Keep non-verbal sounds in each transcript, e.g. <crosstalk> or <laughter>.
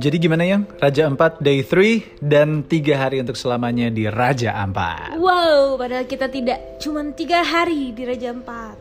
Jadi gimana yang Raja Ampat Day 3 dan tiga hari untuk selamanya di Raja Ampat. Wow, padahal kita tidak cuman tiga hari di Raja Empat.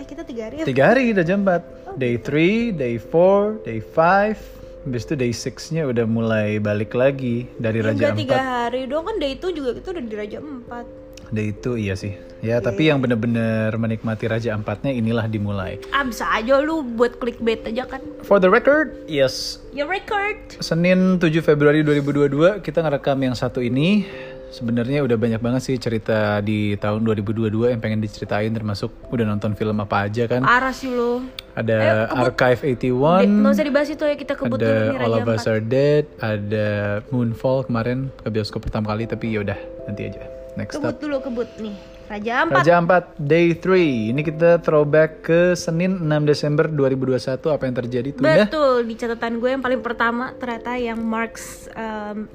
Eh kita tiga hari ya? Tiga hari Raja Ampat. Day 3, Day 4, Day 5. Habis itu Day 6-nya udah mulai balik lagi dari Ya, Raja enggak tiga Ampat. hari dong kan day itu juga kita udah di Raja Empat. Day itu iya sih. Ya tapi yang bener-bener menikmati Raja Ampatnya inilah dimulai. Ah bisa aja lu buat clickbait aja kan. For the record, yes. Ya record. Senin 7 Februari 2022 kita ngerekam yang satu ini. Sebenarnya udah banyak banget sih cerita di tahun 2022 yang pengen diceritain termasuk udah nonton film apa aja kan. Parah sih lu. Ada Archive Nggak 81, usah dibahas itu ya kita kebut dulu ada nih All of Us. Are Dead, ada Moonfall kemarin ke bioskop pertama kali tapi ya udah nanti aja. Next Kebut up. dulu kebut nih. Raja Empat. Raja Ampat Day 3. Ini kita throwback ke Senin 6 Desember 2021 apa yang terjadi Tunda? Betul, di catatan gue yang paling pertama ternyata yang marks um,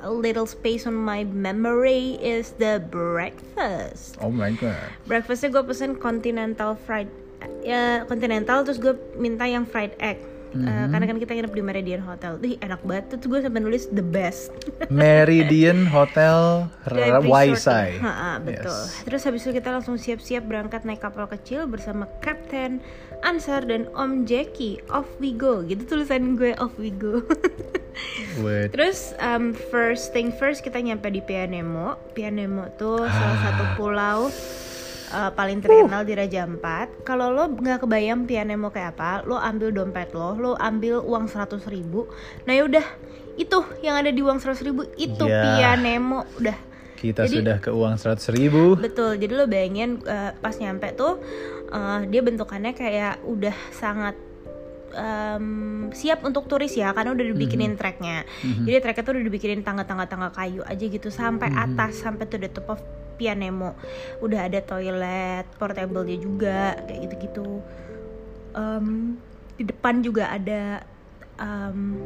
a little space on my memory is the breakfast. Oh my god. Breakfastnya gue pesen continental fried, ya continental terus gue minta yang fried egg. Uh, karena kan kita nginep di Meridian Hotel, Ih enak banget. Terus gue sampai nulis the best. <laughs> Meridian Hotel Resort. Waisai. Betul. Yes. Terus habis itu kita langsung siap-siap berangkat naik kapal kecil bersama Captain Ansar dan Om Jackie. Off we go. Gitu tulisan gue off we go. With Terus um, first thing first kita nyampe di Pianemo. Pianemo tuh salah satu pulau uh, paling terkenal di Raja Ampat. Kalau lo nggak kebayang Pianemo kayak apa, lo ambil dompet lo, lo ambil uang 100 ribu. Nah yaudah itu yang ada di uang 100 ribu itu Ya. Pianemo udah. kita Jadi- sudah ke uang 100 ribu. Betul, jadi lo bayangin uh, pas nyampe tuh uh, dia bentukannya kayak udah sangat um, siap untuk turis ya karena udah dibikinin treknya. Jadi treknya tuh udah dibikinin tangga-tangga-tangga kayu aja gitu sampai atas sampai to the top of Pianemo. Udah ada toilet, portable dia juga kayak gitu-gitu. Em, di depan juga ada em,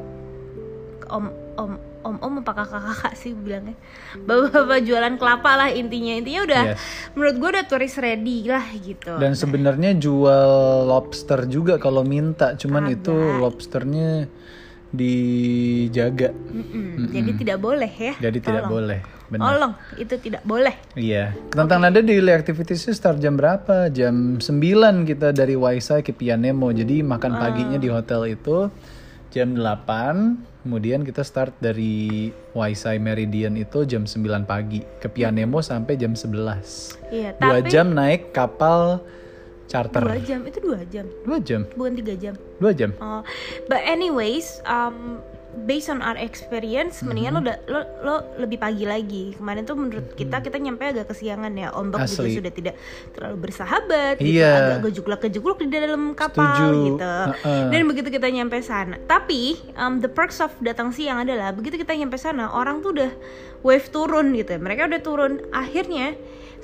om om om om apa kakak kakak sih bilangnya bapak-bapak jualan kelapa lah intinya intinya udah Yes. menurut gue udah turis ready lah gitu Dan sebenarnya jual lobster juga kalau minta, cuman Agak. itu lobsternya dijaga. Mm-mm, jadi tidak boleh ya Jadi tidak Tolong. boleh. Benar. tolong itu tidak boleh Iya. Tentang nada daily activitiesnya start jam berapa? Jam 9 kita dari Waisai ke Pianemo. Jadi makan Ah. paginya di hotel itu jam 8. Kemudian kita start dari Waisai Meridian itu jam 9 pagi. Ke Pianemo sampai jam 11. iya Dua tapi jam naik kapal charter. dua jam itu dua jam Dua jam. bukan tiga jam Dua jam. Oh, but anyways, um, based on our experience, mendingan lo, Mm-hmm. da- lo lo lebih pagi lagi. Kemarin tuh menurut kita kita nyampe agak kesiangan ya. Ombak juga sudah tidak terlalu bersahabat, gitu. Iya. agak gejuklak-gejukluk di dalam kapal Setuju. gitu. Heeh. Dan begitu kita nyampe sana, tapi um, the perks of datang siang adalah begitu kita nyampe sana, orang tuh udah wave turun gitu. Mereka udah turun. Akhirnya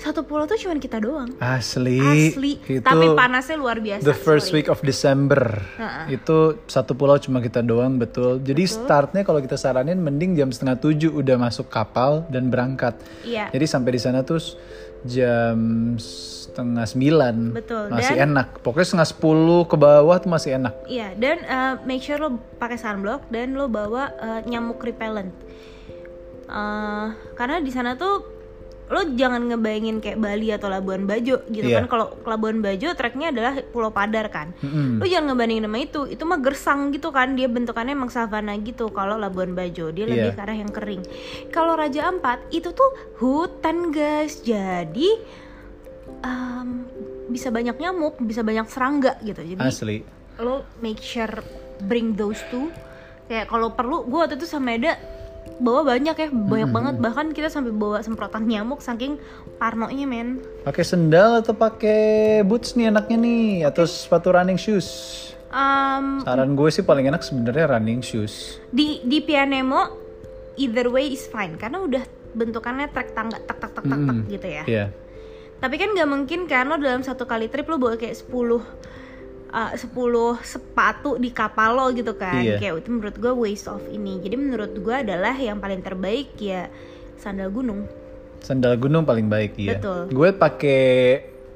satu pulau tuh cuman kita doang. Asli. Asli. Itu Tapi panasnya luar biasa. the first sorry. week of December. Itu satu pulau cuma kita doang betul. Jadi startnya kalau kita saranin mending jam setengah tujuh udah masuk kapal dan berangkat. Iya. Jadi sampai di sana tuh jam setengah sembilan. Betul, Masih dan- enak. Pokoknya setengah sepuluh ke bawah tuh masih enak. Iya, dan uh, make sure lo pakai sunblock dan lo bawa uh, nyamuk repellent. Uh, karena di sana tuh lo jangan ngebayangin kayak Bali atau Labuan Bajo gitu Iya. kan. Kalau Labuan Bajo treknya adalah Pulau Padar kan. Mm-mm. Lo jangan ngebandingin sama itu. Itu mah gersang gitu kan. Dia bentukannya emang savana gitu. Kalau Labuan Bajo dia lebih Iya. ke arah yang kering. Kalau Raja Ampat itu tuh hutan guys. Jadi um, bisa banyak nyamuk, bisa banyak serangga gitu. Jadi Asli. lo make sure bring those two kayak kalau perlu gue waktu itu sama Eda bawa banyak ya banyak banget bahkan kita sampai bawa semprotan nyamuk saking parnonya men Pakai sendal atau pakai boots nih enaknya nih atau sepatu running shoes? um, Saran gue sih paling enak sebenarnya running shoes. di di Pianemo either way is fine karena udah bentukannya trek tangga tak tak tak tak tak Mm-mm. gitu ya Iya. tapi kan nggak mungkin kan lo dalam satu kali trip lo bawa kayak 10 uh, 10 sepatu di kapal lo gitu kan Iya. kayak itu menurut gue waste of ini jadi menurut gue adalah yang paling terbaik ya sandal gunung Sandal gunung paling baik iya. Betul. Gue pakai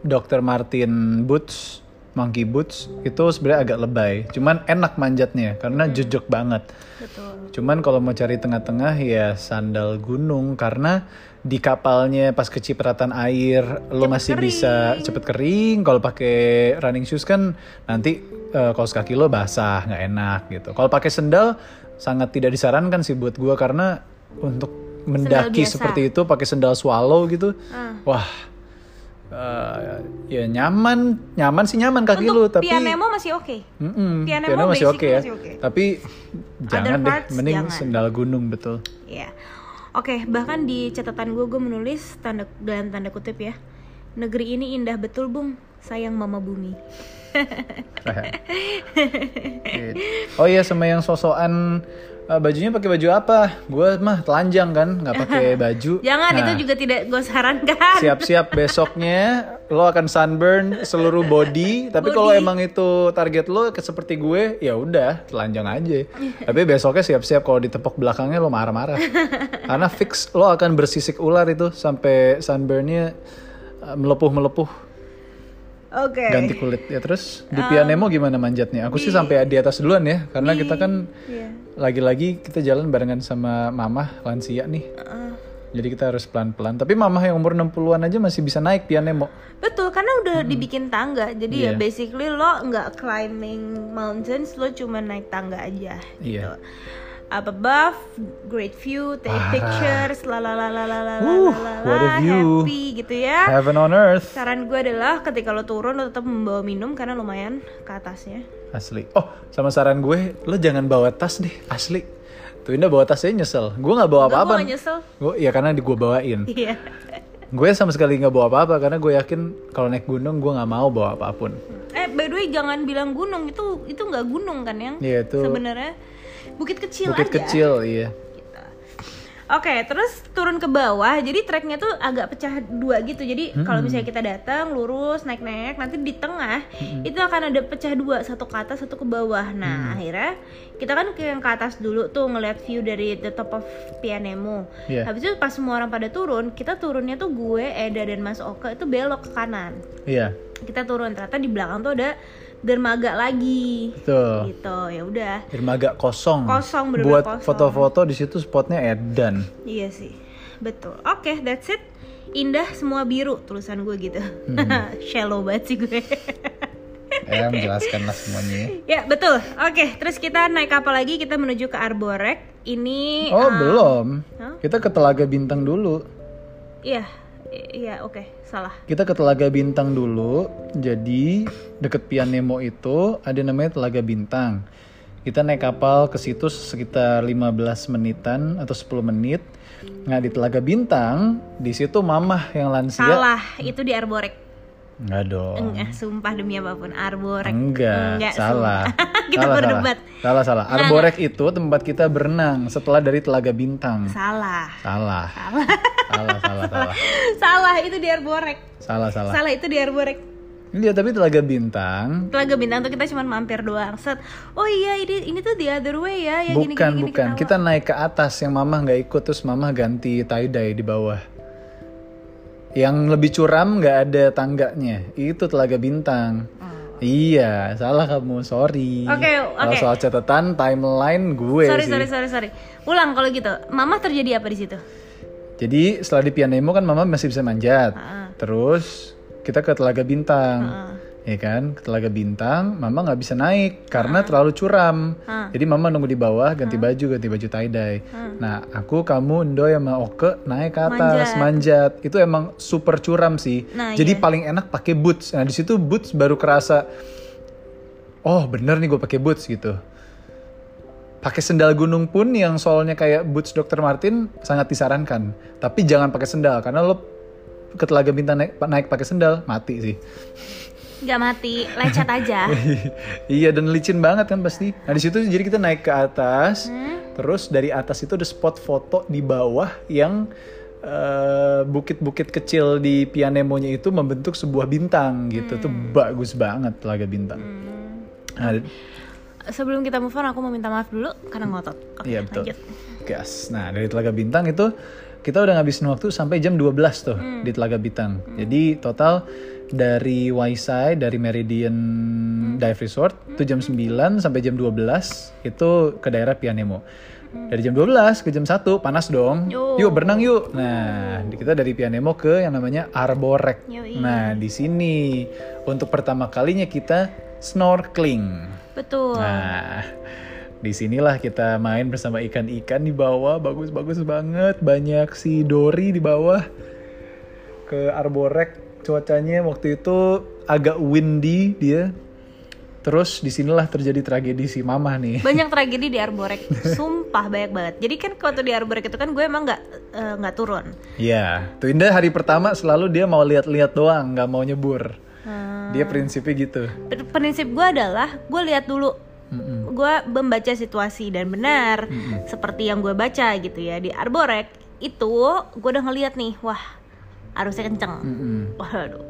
Dr. Martin boots Monkey Boots itu sebenarnya agak lebay. Cuman enak manjatnya karena jejak banget. betul Cuman kalau mau cari tengah-tengah ya sandal gunung karena di kapalnya pas kecipratan air lo masih bisa cepet kering. Kalau pakai running shoes kan nanti eh, kaos kaki lo basah nggak enak gitu. Kalau pakai sendal sangat tidak disarankan sih buat gua karena untuk mendaki seperti itu pakai sendal swallow gitu, Ah. wah eh, ya nyaman nyaman sih nyaman kaki untuk tapi Pianemo masih oke Mm-mm, Piano piano masih oke basically ya. masih oke. Tapi jangan deh, mending jangan. sendal gunung betul. ya oke bahkan di catatan gue gue menulis tanda dalam tanda kutip ya negeri ini indah betul bung. Sayang mama bumi. <laughs> Oh iya sama yang sosokan eh, bajunya pakai baju apa? Gue mah telanjang kan, nggak <laughs> pakai baju. jangan Nah, itu juga tidak gue sarankan Siap-siap besoknya lo akan sunburn seluruh body. <laughs> Tapi kalau emang itu target lo seperti gue, ya udah telanjang aja. <laughs> Tapi besoknya siap-siap kalau ditepok belakangnya lo marah-marah. Karena fix lo akan bersisik ular itu sampai sunburnnya eh, melepuh-melepuh. Oke. Ganti kulit. Ya terus di Pianemo gimana manjatnya? Aku sih sampai di atas duluan ya karena kita kan Iya. lagi-lagi kita jalan barengan sama mama lansia nih. Uh, jadi kita harus pelan-pelan. Tapi mama yang umur 60-an aja masih bisa naik Pianemo. Betul karena udah dibikin tangga. Jadi ya Iya. basically lo nggak climbing mountains lo cuma naik tangga aja iya up above, great view, take Parah. pictures, la la la la la la la Wuh, la what a la, view. happy gitu ya. heaven on earth Saran gue adalah ketika lo turun lo tetap membawa minum karena lumayan ke atasnya. asli oh sama saran gue lo jangan bawa tas deh asli tuh Indah bawa tasnya nyesel gue nggak bawa apa-apa gue nyesel. gue ya karena di gue bawain <laughs> Iya. gue sama sekali nggak bawa apa-apa karena gue yakin kalau naik gunung gue nggak mau bawa apa pun Eh by the way jangan bilang gunung itu itu nggak gunung kan yang Iya, itu sebenarnya bukit kecil bukit aja. kecil iya Gitu. Oke, terus turun ke bawah. Jadi treknya tuh agak pecah dua gitu. Jadi kalau misalnya kita datang lurus naik-naik, nanti di tengah itu akan ada pecah dua, satu ke atas, satu ke bawah. Nah, akhirnya kita kan ke yang ke atas dulu tuh ngeliat view dari the top of Pianemo. Iya. Habis itu pas semua orang pada turun, kita turunnya tuh gue, Eda dan Mas Oke itu belok ke kanan. iya Kita turun ternyata di belakang tuh ada dermaga lagi. Tuh. Gitu, ya udah. Dermaga kosong. Kosong, bener-bener Buat kosong. foto-foto di situ spotnya edan. Iya sih, betul. Oke, that's it. Indah semua biru tulisan gue gitu. <laughs> Shallow banget sih gue. Ya, menjelaskan lah semuanya. ya betul. Oke, terus kita naik kapal lagi. Kita menuju ke Arborek. Ini. Oh, uh, belum. Hah? Kita ke Telaga Bintang dulu. Iya, iya oke, salah. Kita ke Telaga Bintang dulu. Jadi deket Pianemo itu ada namanya Telaga Bintang. Kita naik kapal ke situ sekitar 15 menitan atau 10 menit. Nah di Telaga Bintang, di situ mamah yang lansia. Salah, itu di Arborek. Enggak dong. Enggak, sumpah demi apa pun Arborek. Enggak, salah. sumpah. <laughs> kita salah, berdebat. Salah, salah. salah. Arborek itu tempat kita berenang setelah dari Telaga Bintang. Salah. Salah. Salah. Salah, salah, <laughs> salah. Salah, itu di Arborek. Salah, salah. Salah itu di Arborek. Iya, tapi Telaga Bintang Telaga Bintang tuh kita cuma mampir doang. Set. Oh iya ini ini tuh the other way ya. ya gini, bukan, gini, gini, bukan. ketawa. Kita naik ke atas yang Mama nggak ikut terus Mama ganti tie-dye di bawah. Yang lebih curam nggak ada tangganya. Itu Telaga Bintang. Iya, salah kamu. Sorry. Oh. Oke, Kalau oke. soal catatan timeline gue sorry sih. sorry sorry sorry. Ulang kalau gitu. Mama terjadi apa di situ? Jadi setelah di Pianemo kan mama masih bisa manjat. Ah. Terus kita ke Telaga Bintang. Heeh. Ya kan, ke Telaga Bintang, mama nggak bisa naik karena terlalu curam. Ah. Jadi mama nunggu di bawah, ganti baju, ganti baju tie dye. Nah, aku, kamu, Ndo, sama Oke naik ke atas, manjat. Itu emang super curam sih. Nah, Jadi iya. paling enak pakai boots. Nah, di situ boots baru kerasa, oh bener nih gue pakai boots gitu. Pakai sendal gunung pun yang soalnya kayak boots Dr. Martin sangat disarankan. Tapi jangan pakai sendal karena lo ke Telaga Bintang naik, naik pakai sendal mati sih. Gak mati, lecet aja. <laughs> iya dan licin banget kan pasti. Nah di situ jadi kita naik ke atas, Hmm? terus dari atas itu ada spot foto di bawah yang eh, bukit-bukit kecil di Pianemonya itu membentuk sebuah bintang gitu. Tuh bagus banget Telaga Bintang. Hmm. Nah, Sebelum kita move on, aku mau minta maaf dulu karena ngotot. Oke, Iya betul. lanjut. Gas. Nah dari Telaga Bintang itu kita udah ngabisin waktu sampai jam 12 tuh Hmm. di Telaga Bintang. Jadi total dari Waisai dari Meridian Dive Resort itu jam 9 sampai jam 12 itu ke daerah Pianemo. Dari jam 12 ke jam 1 panas dong. Yo. Yuk berenang yuk. Nah, di- kita dari Pianemo ke yang namanya Arborek. Yoi. Nah, di sini untuk pertama kalinya kita snorkeling. Betul. Nah, di sinilah kita main bersama ikan-ikan di bawah, bagus-bagus banget, banyak si Dori di bawah. Ke Arborek, cuacanya waktu itu agak windy dia. Terus di sinilah terjadi tragedi si Mama nih. <laughs> banyak tragedi di Arborek sumpah banyak banget jadi kan waktu di Arborek itu kan gue emang nggak eh, nggak turun Iya, tuh Indah hari pertama selalu dia mau lihat-lihat doang, nggak mau nyebur. Hmm, Dia prinsipnya gitu. prinsip gue adalah gue lihat dulu Mm-mm. gue membaca situasi dan benar seperti yang gue baca gitu ya di Arborek itu gue udah ngeliat nih wah arusnya kenceng Mm-mm. waduh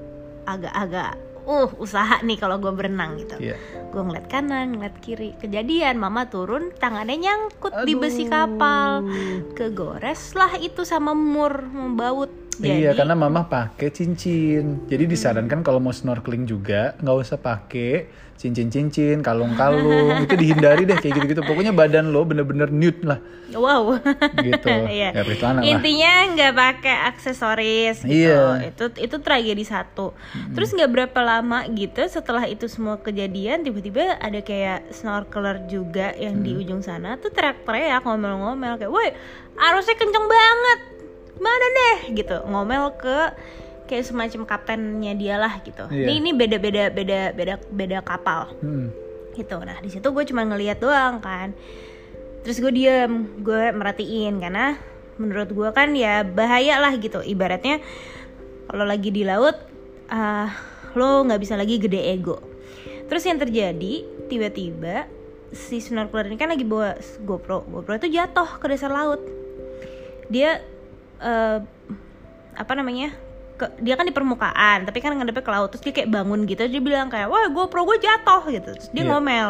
agak-agak uh usaha nih kalau gue berenang gitu Iya. gue ngeliat kanan ngeliat kiri kejadian mama turun tangannya nyangkut di Aduh. besi kapal kegores lah itu sama mur membaut jadi Iya, karena mama pakai cincin. Jadi disarankan kalau mau snorkeling juga nggak usah pakai cincin-cincin, kalung-kalung. itu dihindari deh kayak gitu-gitu. Pokoknya badan lo bener-bener nude lah, wow gitu. <laughs> Iya. Ya lah. intinya nggak pakai aksesoris gitu Iya. itu itu tragedi satu terus nggak berapa lama gitu setelah itu semua kejadian tiba-tiba ada kayak snorkeler juga yang di ujung sana tuh teriak-teriak ngomel-ngomel kayak woi arusnya kenceng banget mana deh? Gitu. Ngomel ke kayak semacam kaptennya dia lah gitu. Iya. ini ini beda beda beda beda beda kapal. Mm. gitu. Nah di situ gue cuma ngeliat doang kan. Terus gue diem. Gue merhatiin karena menurut gue kan ya bahaya lah gitu. Ibaratnya kalau lagi di laut ah, lo nggak bisa lagi gede ego. Terus yang terjadi tiba-tiba si snorkeler ini kan lagi bawa GoPro. GoPro itu jatuh ke dasar laut. Dia eh, apa namanya ke, dia kan di permukaan tapi kan ngadepnya ke laut terus dia kayak bangun gitu terus dia bilang kayak wah GoPro gue jatuh gitu. Terus dia Iya. ngomel.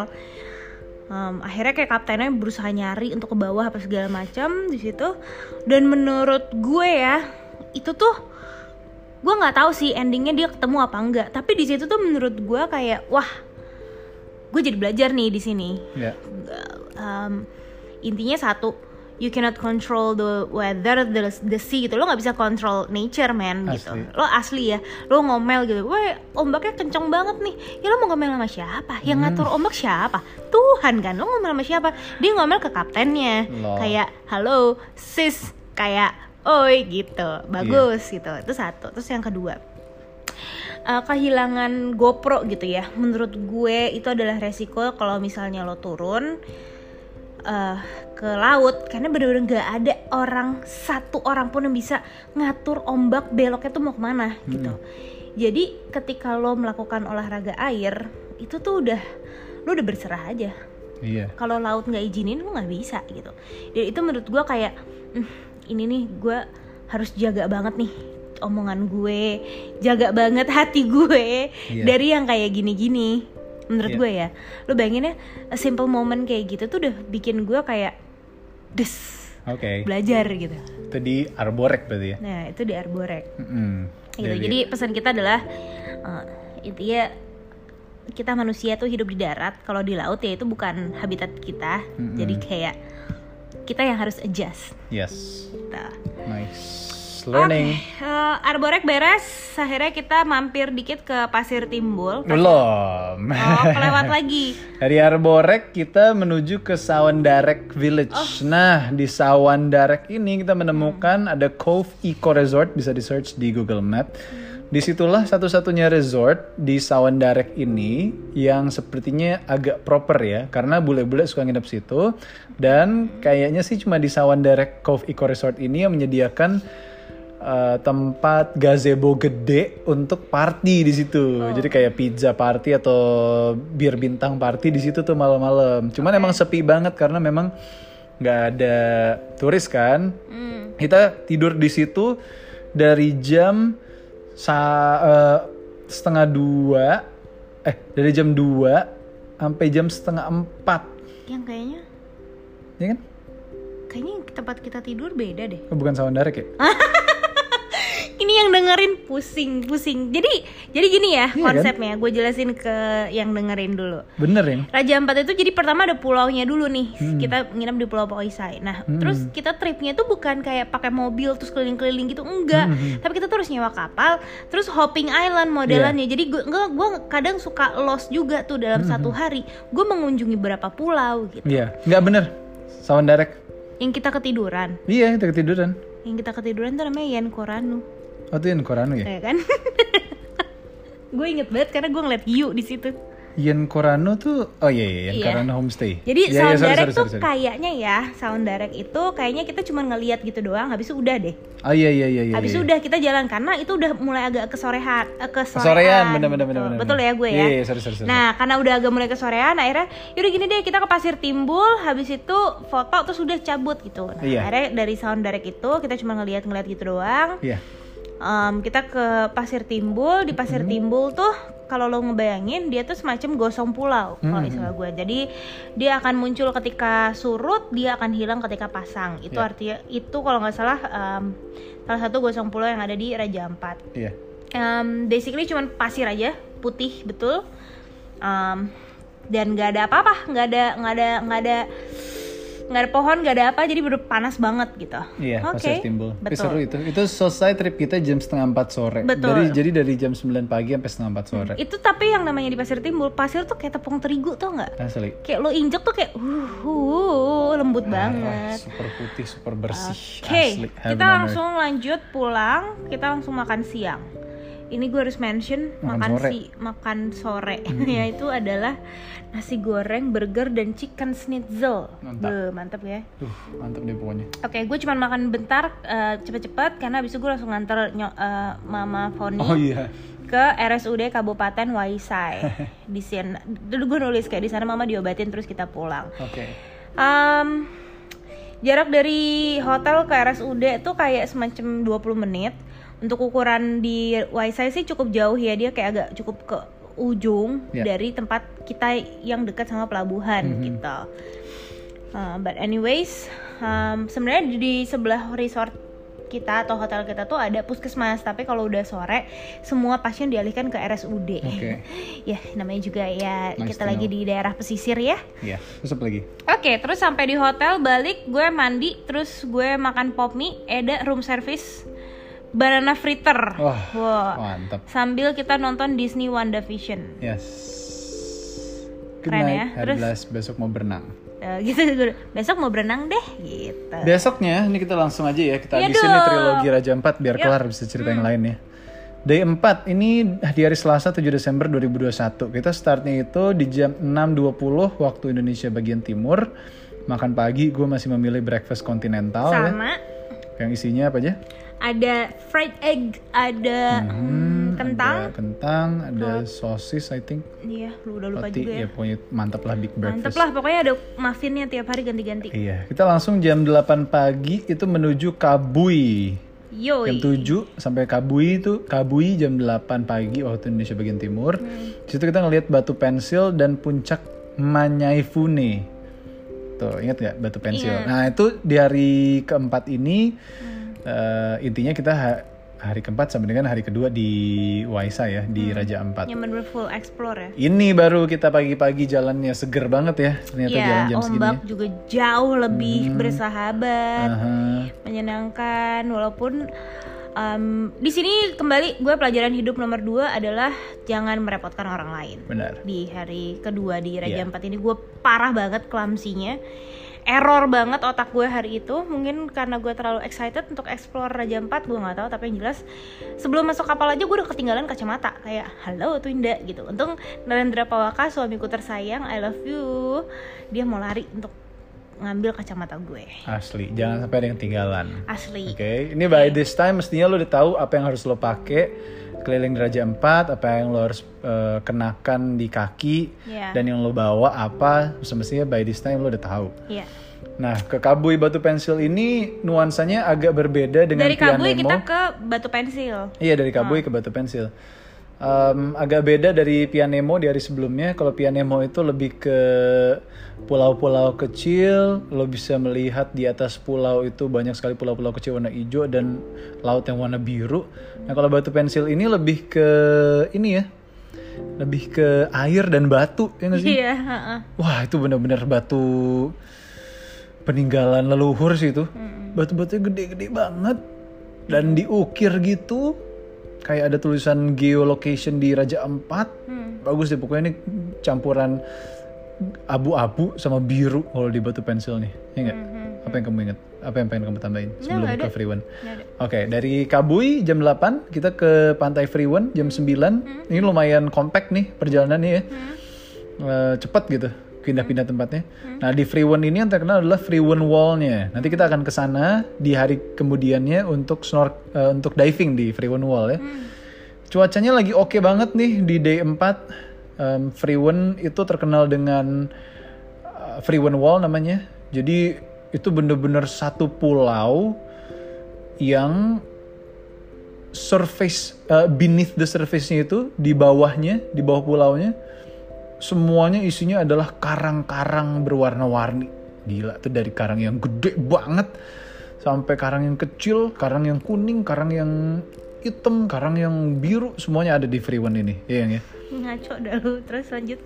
Em, akhirnya kayak kaptennya berusaha nyari untuk ke bawah apa segala macam di situ. Dan menurut gue ya itu tuh gue nggak tahu sih endingnya dia ketemu apa enggak tapi di situ tuh menurut gue kayak wah gue jadi belajar nih di sini. Ya. um, intinya satu you cannot control the weather the, the sea gitu. Lo nggak bisa control nature man gitu. Asli. lo asli ya. Lo ngomel gitu. Wah ombaknya kenceng banget nih. Ya lo mau ngomel sama siapa? Yang Hmm. ngatur ombak siapa? Tuhan kan? Lo ngomel sama siapa? Dia ngomel ke kaptennya. Loh. kayak halo sis. Kayak oi gitu. Bagus Iya. gitu. Itu satu. Terus yang kedua uh, kehilangan GoPro gitu ya. Menurut gue itu adalah resiko kalau misalnya lo turun uh, ke laut karena bener-bener nggak ada orang satu orang pun yang bisa ngatur ombak beloknya tuh mau ke mana gitu. Jadi ketika lo melakukan olahraga air itu tuh udah lo udah berserah aja. Iya. Kalau laut nggak izinin lo nggak bisa gitu. Dan itu menurut gue kayak "Hmm, ini nih gue harus jaga banget nih omongan gue, jaga banget hati gue Iya. dari yang kayak gini-gini. Menurut Iya. gue ya, lo bayangin ya, a simple moment kayak gitu tuh udah bikin gue kayak des Oke. belajar gitu. Itu di Arborek berarti ya. Nah itu di Arborek. Mm-mm. Gitu. Jadi pesan kita adalah uh, intinya kita manusia tuh hidup di darat. Kalau di laut ya itu bukan habitat kita. Mm-mm. Jadi kayak kita yang harus adjust. yes. Gitu. Nice. Learning. Eh, Arborek beres. Akhirnya kita mampir dikit ke Pasir Timbul. Belum. Oh, kelewat lagi. <laughs> Dari Arborek kita menuju ke Sawandarek Village. Oh. Nah, di Sawandarek ini kita menemukan ada Cove Eco Resort bisa di search di Google Map. Di situlah satu-satunya resort di Sawandarek ini yang sepertinya agak proper ya, karena bule-bule suka nginep situ. Dan kayaknya sih cuma di Sawandarek Cove Eco Resort ini yang menyediakan uh, tempat gazebo gede untuk party di situ. Jadi kayak pizza party atau bir bintang party di situ tuh malam-malam. Cuman emang sepi banget karena memang nggak ada turis kan. Hmm. Kita tidur di situ dari jam sa eh, setengah dua, eh dari jam 2 sampai jam setengah empat, Yang kayaknya, ya kan? kayaknya tempat kita tidur beda deh. Oh, bukan Sawandarek ya? <laughs> Ini yang dengerin pusing pusing. Jadi jadi gini ya Iya kan? konsepnya. Gue jelasin ke yang dengerin dulu. Bener ya? Raja Ampat itu jadi pertama ada pulaunya dulu nih. Hmm. kita nginep di Pulau Poisai. Nah terus kita tripnya tuh bukan kayak pakai mobil terus keliling-keliling gitu. Enggak. Hmm, tapi kita tuh harus nyewa kapal terus hopping island modelannya. Jadi gue gue kadang suka lost juga tuh dalam satu hari. Gue mengunjungi beberapa pulau gitu. Iya, nggak bener. Sound direct. yang kita ketiduran. Iya, kita ketiduran. yang kita ketiduran tuh namanya Yan Koranu Oh, itu yang Korano ya? ya kan <laughs> gue inget banget karena gue ngeliat hiu di situ Yen Korano tuh, oh iya iya, Yen Iya. Korano homestay. Jadi Iya, iya, sound sorry, direct sorry, tuh sorry, sorry. kayaknya ya sound direct itu kayaknya kita cuma ngeliat gitu doang habis itu udah deh. Oh iya iya iya iya. habis iya. itu udah kita jalan karena itu udah mulai agak kesorehan eh, kesorean. Sorean, bener bener bener Betul. bener. Betul ya gue ya. Iya, iya, sorry sorry. sorry. Nah, karena udah agak mulai kesorean, akhirnya yaudah gini deh kita ke Pasir Timbul, habis itu foto terus udah cabut gitu. Nah, Iya. akhirnya dari sound direct itu kita cuma ngeliat-ngeliat gitu doang. Iya. Em, kita ke Pasir Timbul, di Pasir Hmm. Timbul tuh kalau lo ngebayangin dia tuh semacam gosong pulau kalau Hmm. istilah gue. Jadi dia akan muncul ketika surut, dia akan hilang ketika pasang. Itu Iya. artinya itu kalau nggak salah em, salah satu gosong pulau yang ada di Raja Ampat. Iya. Em, basically cuman pasir aja, putih betul. Em, dan nggak ada apa-apa, nggak ada nggak ada nggak ada nggak ada pohon, nggak ada apa, jadi bener panas banget gitu. Iya, Oke, Pasir Timbul. Betul. seru itu. Itu selesai trip kita jam setengah empat sore. Betul. Dari jadi dari jam 9 pagi sampai setengah empat sore. Itu tapi yang namanya di pasir timbul, pasir tuh kayak tepung terigu tau nggak? Asli. Kayak lo injek tuh kayak uh, uh, lembut Parah, banget. super putih, super bersih. Oke, Asli. kita langsung lanjut pulang, kita langsung makan siang. Ini gue harus mention Makan makan, sore. si makan sore, <laughs> yaitu adalah nasi goreng, burger dan chicken schnitzel. Mantap. Mantap ya. Duh, mantap deh pokoknya. Oke, gue cuma makan bentar, eh, cepet-cepet karena abis itu gue langsung nganter eh, Mama Foni Oh iya. ke RSUD Kabupaten Waisai. <laughs> di sana, dulu gue nulis kayak di sana Mama diobatin terus kita pulang. Oke. Um, jarak dari hotel ke RSUD tuh kayak semacam 20 menit. Untuk ukuran di Waisai sih cukup jauh ya, dia kayak agak cukup ke ujung Ya. dari tempat kita yang dekat sama pelabuhan gitu. Uh, but anyways, um, sebenarnya di, di sebelah resort kita atau hotel kita tuh ada puskesmas, tapi kalau udah sore semua pasien dialihkan ke RSUD. Oke. <laughs> ya namanya juga ya Nice kita lagi know. di daerah pesisir ya. Iya. Terus apa lagi? Oke, terus sampai di hotel balik gue mandi, terus gue makan pop mie, Eda room service, banana fritter. Wah, Wah. mantap. Sambil kita nonton Disney WandaVision. Yes. Good Keren night. ya. Terus- Blas, besok mau berenang. Eh, gitu, gitu. <laughs> Besok mau berenang deh, gitu. Besoknya, ini kita langsung aja ya. Kita habisin nih dong. trilogi Raja 4 biar Yuk. kelar bisa cerita yang lain ya. Day 4 ini di hari Selasa 7 Desember 2021. Kita startnya itu di jam 6.20 waktu Indonesia bagian timur. Makan pagi gue masih memilih breakfast kontinental ya. Sama Yang isinya apa aja? Ada fried egg, ada hmm, kentang. Ada kentang, ada sosis I think. Iya, lu udah lupa Roti, juga ya. ya pokoknya mantap lah big breakfast. lah, pokoknya ada muffinnya tiap hari ganti-ganti. Iya, kita langsung jam 8 pagi itu menuju Kabui. Yoi. Jam 7 sampai Kabui itu Kabui jam 8 pagi waktu Indonesia bagian timur. Di situ kita ngelihat batu pensil dan puncak Manyaifune. Tuh, ingat nggak batu pensil? Ingat. Nah, itu di hari keempat ini eh, intinya kita ha- hari keempat sampai dengan hari kedua di Waisa ya, di Raja Ampat. Yang bener full explore ya. Ini baru kita pagi-pagi jalannya seger banget ya. Ternyata Iya, jalan jam segini. ombak juga jauh lebih bersahabat, Aha. menyenangkan. Walaupun em, di sini kembali gue pelajaran hidup nomor dua adalah jangan merepotkan orang lain. Benar. Di hari kedua di Raja Iya. Ampat ini gue parah banget klamsinya. Error banget otak gue hari itu. Mungkin karena gue terlalu excited untuk explore Raja Ampat Gue nggak tahu tapi yang jelas Sebelum masuk kapal aja gue udah ketinggalan kacamata Kayak halo tuh Indah gitu. Untung Narendra Pawaka suamiku tersayang I love you. Dia mau lari untuk ngambil kacamata gue. Asli, jangan sampai ada yang ketinggalan. Asli. Oke, ini by this time mestinya lo udah tahu apa yang harus lo pakai keliling Raja 4, apa yang lo harus eh, kenakan di kaki Iya. dan yang lo bawa apa, semestinya by this time lo udah tahu. Iya Nah, ke Kabui Batu Pensil ini nuansanya agak berbeda dengan Dari Kabui Pianemo. kita ke Batu Pensil Iya, dari Kabui ke Batu Pensil. Um, agak beda dari Pianemo di hari sebelumnya. Kalau Pianemo itu lebih ke pulau-pulau kecil, lo bisa melihat di atas pulau itu banyak sekali pulau-pulau kecil warna hijau dan laut yang warna biru. Nah kalau batu pensil ini lebih ke ini ya, lebih ke air dan batu ya nggak sih? Iya, heeh. Wah itu bener-bener batu peninggalan leluhur sih itu. Batu-batunya gede-gede banget dan diukir gitu. Kayak ada tulisan geolocation di Raja Ampat. Bagus deh pokoknya ini campuran abu-abu sama biru kalau di batu pensil nih. Ya nggak? Apa yang kamu ingat? Apa yang pengen kamu tambahin sebelum ke. Free One? Oke, dari Kabui jam 8 kita ke Pantai Free One jam 9. Ini lumayan compact nih perjalanannya ya. Eh, cepat gitu pindah-pindah tempatnya. Nah di Free One ini yang terkenal adalah Free One Wall-nya. Nanti kita akan ke sana di hari kemudiannya untuk snork eh, untuk diving di Free One Wall ya. Cuacanya lagi oke banget nih di day 4. Em, Free One itu terkenal dengan uh, Free One Wall namanya. Jadi itu bener-bener satu pulau yang surface uh, beneath the surface-nya itu di bawahnya, di bawah pulaunya semuanya isinya adalah karang-karang berwarna-warni. Gila tuh dari karang yang gede banget sampai karang yang kecil, karang yang kuning, karang yang hitam, karang yang biru, semuanya ada di Free One ini. Iya yang ya. Ngaco dah lu. Terus lanjut.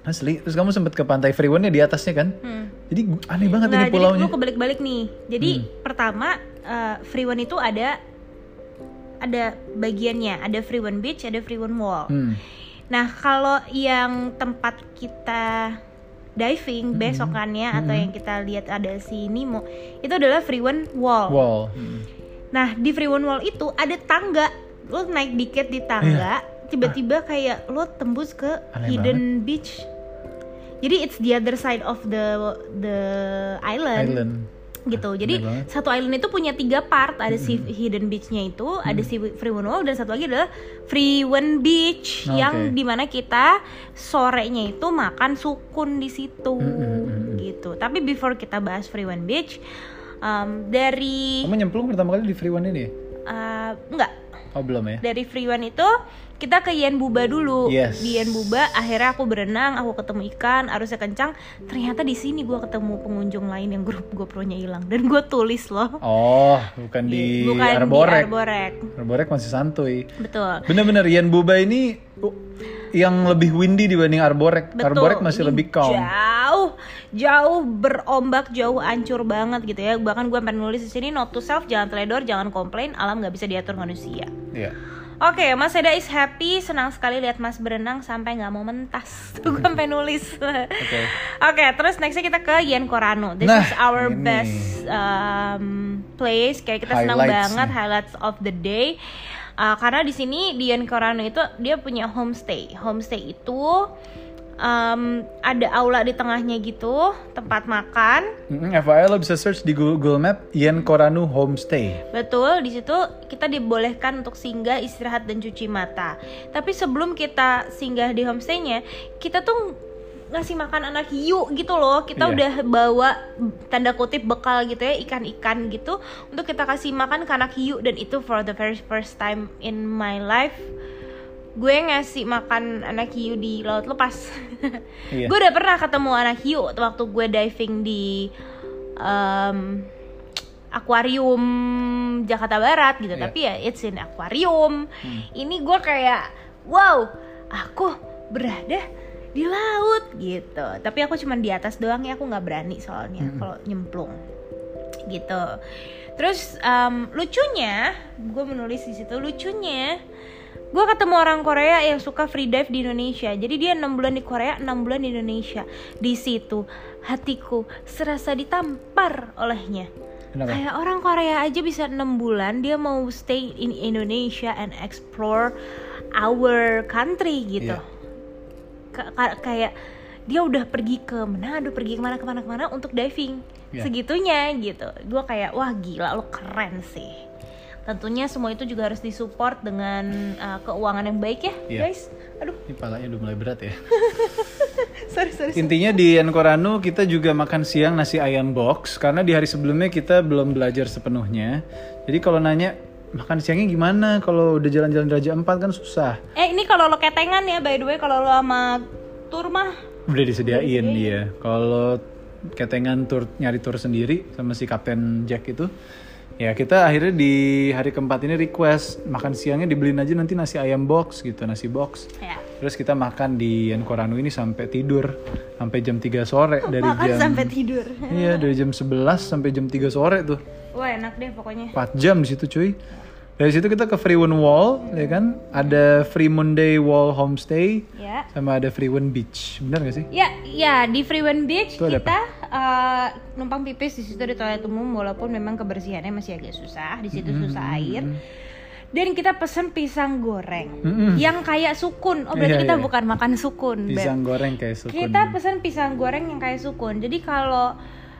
Asli. Terus kamu sempet ke pantai Free One-nya di atasnya kan? Hmm. Jadi aneh banget Nah, ini jadi pulaunya. lu kebalik-balik nih. Jadi Hmm. pertama eh, Free One itu ada ada bagiannya, ada Free One Beach, ada Free One Wall. Hmm. Nah, kalau yang tempat kita diving besokannya atau yang kita lihat ada si Nemo, itu adalah Free One Wall. Wall. Hmm. Nah, di Free One Wall itu ada tangga. Lo naik dikit di tangga, tiba-tiba kayak lo tembus ke. Aneh Hidden Beach. Jadi it's the other side of the the island, Island. Gitu. Jadi satu island itu punya tiga part, ada si Hidden Beach-nya itu, ada si Free One Wall dan satu lagi adalah Free One Beach Oke. yang di mana kita sorenya itu makan sukun di situ, Mm-mm. gitu. Tapi before kita bahas Free One Beach, um, dari Kamu nyemplung pertama kali di Free One ini uh, enggak Oh belum ya? dari Free One itu kita ke Yen Buba dulu Yes. di Yen Buba akhirnya aku berenang aku ketemu ikan arusnya kencang ternyata di sini gue ketemu pengunjung lain yang grup GoPro-nya hilang dan gue tulis loh Oh, bukan di bukan di Arborek. Arborek Arborek masih santuy. betul Bener-bener Yen Buba ini yang lebih windy dibanding Arborek. Betul. Arborek masih Ini lebih calm. Jauh, jauh berombak, jauh ancur banget gitu ya. Bahkan gue pengen nulis di sini note to self, jangan teledor, jangan komplain, alam nggak bisa diatur manusia. Iya. Oke, Mas Eda is happy, senang sekali lihat Mas berenang sampai nggak mau mentas. <laughs> Tuh gue sampai nulis. Oke. Oke. terus nextnya kita ke Yen Korano. This Nah, is our ini. best um, place. Kayak kita senang Highlights banget nih. highlights of the day. Uh, karena di sini di Yen Korano itu dia punya homestay. Homestay itu um, ada aula di tengahnya gitu, tempat makan. Mm-mm, FYI lo bisa search di Google Map Yen Koranu Homestay. Betul, di situ kita dibolehkan untuk singgah, istirahat dan cuci mata. Tapi sebelum kita singgah di homestaynya, kita tuh ngasih makan anak hiu gitu loh. Kita Iya. udah bawa tanda kutip bekal gitu ya, ikan-ikan gitu untuk kita kasih makan ke anak hiu dan itu for the very first time in my life gue ngasih makan anak hiu di laut lepas. <laughs> Iya. gue udah pernah ketemu anak hiu waktu gue diving di em, akuarium Jakarta Barat gitu. Iya. Tapi ya it's in akuarium. Ini gue kayak wow, aku berada di laut gitu. Tapi aku cuman di atas doang ya, aku nggak berani soalnya kalau nyemplung gitu. Terus em, lucunya, gue menulis di situ lucunya gue ketemu orang Korea yang suka free dive di Indonesia. Jadi dia enam bulan di Korea enam bulan di Indonesia. Di situ hatiku serasa ditampar olehnya. Kenapa? kayak orang Korea aja bisa enam bulan dia mau stay in Indonesia and explore our country gitu. Ka- kayak dia udah pergi ke Manado pergi ke mana ke mana ke mana untuk diving. Iya. segitunya gitu. Gue kayak wah gila lo keren sih tentunya semua itu juga harus disupport dengan uh, keuangan yang baik ya Iya. guys aduh Ini palanya udah mulai berat ya. <laughs> sorry sorry Intinya di Yen Koranu kita juga makan siang nasi ayam box karena di hari sebelumnya kita belum belajar sepenuhnya. Jadi kalau nanya makan siangnya gimana kalau udah jalan-jalan Raja Empat kan susah. Eh ini kalau lo ketengan ya by the way kalau lo sama tur mah Udah disediain dia. Kalau ketengan tur nyari tur sendiri sama si Kapten Jack itu, ya kita akhirnya di hari keempat ini request makan siangnya dibeliin aja nanti nasi ayam box gitu, nasi box. ya Terus kita makan di Yankoranu ini sampai tidur sampai jam 3 sore <laughs> dari makan jam sampai tidur. Iya, dari jam 11 sampai jam 3 sore tuh. Wah enak deh pokoknya. 4 jam di situ cuy. Dari situ kita ke Freewood Wall, ya kan? Ada Fremont Day Wall Homestay, Ya. sama ada Freewood Beach. Benar gak sih? Ya, ya di Freewen Beach Itu kita eh, numpang pipis di situ di toilet umum walaupun memang kebersihannya masih agak susah, di situ susah air. Dan kita pesen pisang goreng Mm-mm. yang kayak sukun. Oh berarti Iya, kita iya. bukan makan sukun. Pisang goreng kayak sukun. Kita pesen pisang goreng yang kayak sukun. Jadi kalau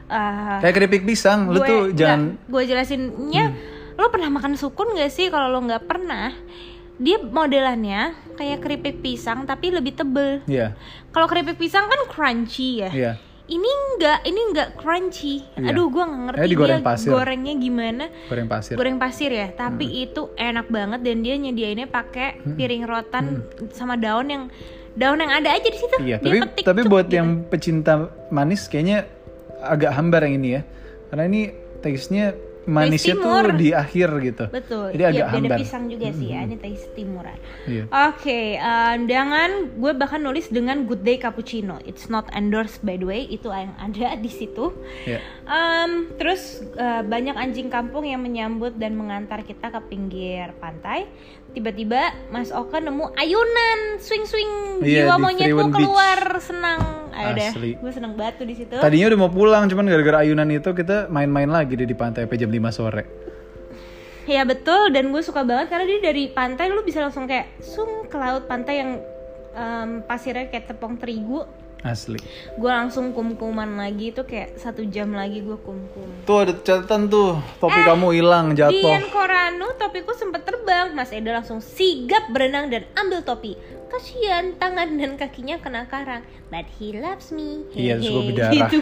eh, Kayak keripik pisang, lu gue- tuh jangan gue jelasinnya lo pernah makan sukun gak sih kalau lo nggak pernah dia modelannya kayak keripik pisang tapi lebih tebel Iya, kalau keripik pisang kan crunchy ya iya. ini enggak ini enggak crunchy Iya. aduh gue nggak ngerti dia pasir. gorengnya gimana Goreng pasir. goreng pasir ya tapi itu enak banget dan dia nyediainnya pakai piring rotan sama daun yang daun yang ada aja di situ Iya, Dia tapi petik, tapi buat gitu. yang pecinta manis kayaknya agak hambar yang ini ya. Karena ini taste-nya manisnya timur. tuh di akhir gitu. betul Jadi agak Iya, hambar. pisang juga sih ya ini taste timuran Iya. Oke, eh, dengan gue bahkan nulis dengan Good Day Cappuccino. It's not endorsed by the way, itu yang ada di situ. Iya. Em, terus eh, banyak anjing kampung yang menyambut dan mengantar kita ke pinggir pantai. Tiba-tiba Mas Oka nemu ayunan, swing-swing Iya, jiwa monyetku Freewen Beach. keluar senang. Ayo deh, Asli. gue seneng banget tuh di situ. Tadinya udah mau pulang, cuman gara-gara ayunan itu kita main-main lagi deh di pantai sampai jam 5 sore. Ya betul, dan gue suka banget karena dia dari pantai lu bisa langsung kayak sung ke laut pantai yang em, pasirnya kayak tepung terigu. Asli. gue langsung kum-kuman lagi itu kayak satu jam lagi gue kum-kum Tuh ada catatan tuh, topi Eh, kamu hilang jatuh. Dian Koranu topiku sempet terbang Mas Eda langsung sigap berenang dan ambil topi Kasian tangan dan kakinya kena karang But he loves me Iya, terus gue berdarah. <laughs> Gitu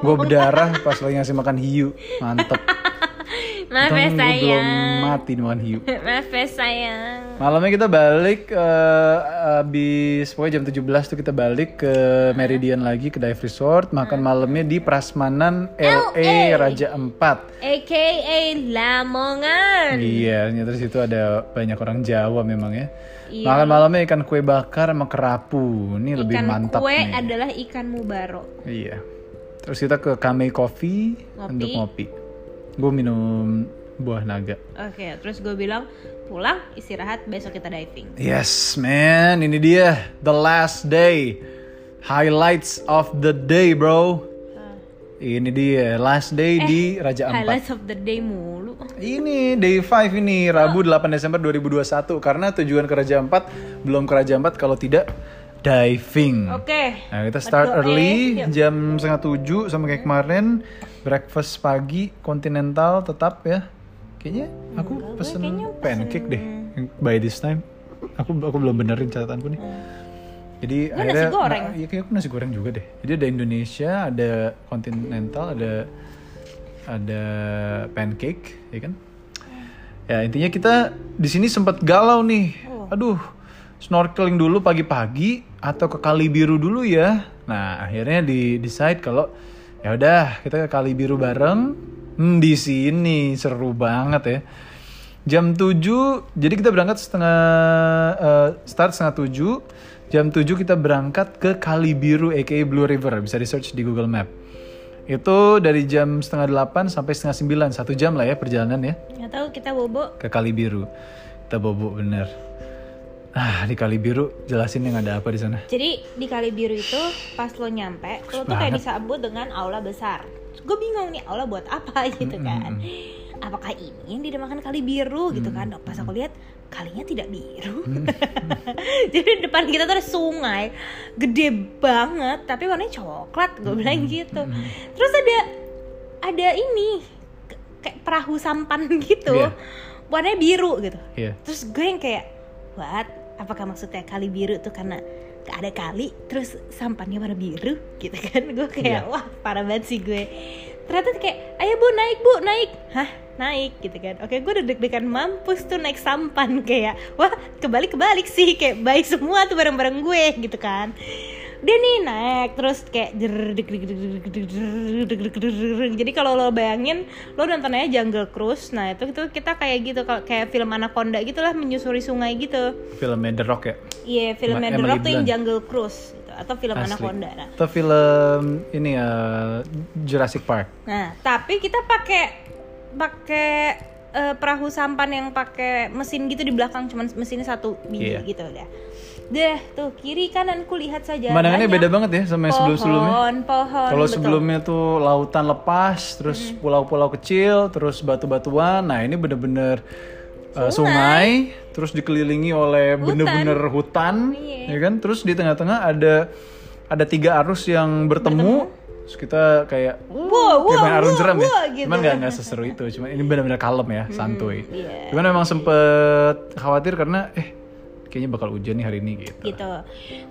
Gue berdarah pas lagi ngasih makan hiu. Mantep. <laughs> <laughs> Maaf ya belum sayang mati makan hiu. <laughs> Maaf ya sayang Malamnya kita balik eh abis pokoknya jam 17 tuh kita balik ke Meridian lagi ke dive resort, makan malamnya di Prasmanan LA Raja Empat. AKA Lamongan Iya, ternyata di situ ada banyak orang Jawa memang ya. Iya. Makan malamnya ikan kue bakar sama kerapu. Ini lebih Ikan mantap kue nih. adalah ikan mubaro Iya. Terus kita ke Kame Coffee Ngopi. untuk ngopi. Gue minum buah naga. Oke terus gue bilang pulang istirahat besok kita diving Yes, man. Ini dia the last day. Highlights of the day, bro. Ini dia last day di Raja Ampat. Eh, Highlights of the day mulu Ini day 5 ini Rabu 8 Desember 2021 karena tujuan ke Raja Ampat belum ke Raja Ampat kalau tidak diving. Oke Nah, kita start Betul, early eh, jam setengah tujuh sama kayak kemarin. Breakfast pagi continental tetap ya. Kayaknya aku Enggak, gue pesen kayaknya pesen- pancake deh by this time. Aku aku belum benerin catatanku nih. Jadi Gue nasi akhirnya goreng. nah, iya kayak aku nasi goreng juga deh. Jadi ada Indonesia, ada continental, ada ada pancake, ya kan? Ya intinya kita di sini sempat galau nih. Oh. Aduh, snorkeling dulu pagi-pagi atau ke Kali Biru dulu ya. Nah akhirnya di decide kalau ya udah kita ke Kali Biru bareng. Hmm, di sini seru banget ya. Jam 7, jadi kita berangkat setengah eh, start setengah 7. Jam 7 kita berangkat ke Kali Biru aka Blue River. Bisa di search di Google Map. Itu dari jam setengah 8 sampai setengah 9, satu jam lah ya perjalanan ya Nggak tahu kita bobo ke Kali Biru. Kita bobo bener. Ah di Kali Biru jelasin yang ada apa di sana. Jadi di Kali Biru itu pas lo nyampe, lo tuh kayak disambut dengan aula besar. Gue bingung nih aula buat apa <laughs> gitu kan? Apakah ini yang dinamakan Kali Biru gitu kan? Pas aku lihat kalinya tidak biru. <laughs> Jadi depan kita tuh ada sungai gede banget, tapi warnanya coklat. Gue bilang gitu. Terus ada ada ini kayak perahu sampan <laughs> gitu, Iya. warnanya biru gitu. Iya. Terus gue yang kayak, what? Apakah maksudnya kali biru tuh karena gak ada kali, terus sampannya warna biru gitu kan? Gue kayak, Iya. wah parah banget sih gue. Ternyata kayak, ayo bu naik bu naik. Hah naik gitu kan oke gue udah deg-degan mampus tuh naik sampan kayak wah kebalik kebalik sih kayak baik semua tuh bareng-bareng gue gitu kan dia nih naik terus kayak jadi kalau lo bayangin lo nontonnya Jungle Cruise nah itu itu kita kayak gitu kalau kayak film Anaconda gitulah menyusuri sungai gitu film The Rock ya iya yeah, filmnya The Rock tuh yang Jungle Cruise gitu. atau film Asli. Anaconda nah. atau film ini ya uh, Jurassic Park nah tapi kita pakai pakai uh, perahu sampan yang pakai mesin gitu di belakang cuman mesinnya satu biji yeah. gitu udah Deh, tuh kiri kananku lihat saja. Pemandangannya beda banget ya sama yang sebelum-sebelumnya. Pohon, pohon. Kalau sebelumnya tuh lautan lepas, terus pulau-pulau kecil, terus batu-batuan. Nah ini bener-bener uh, sungai, terus dikelilingi oleh bener-bener hutan, Iya. ya kan? Terus di tengah-tengah ada ada tiga arus yang bertemu. Terus kita kayak Wow, kayak wow, main arung wow, jeram ya. wow, gitu. Cuman nggak nggak seseru itu. Cuma ini benar-benar kalem ya, santuy. iya. Cuman memang sempet khawatir karena eh kayaknya bakal hujan nih hari ini gitu. gitu.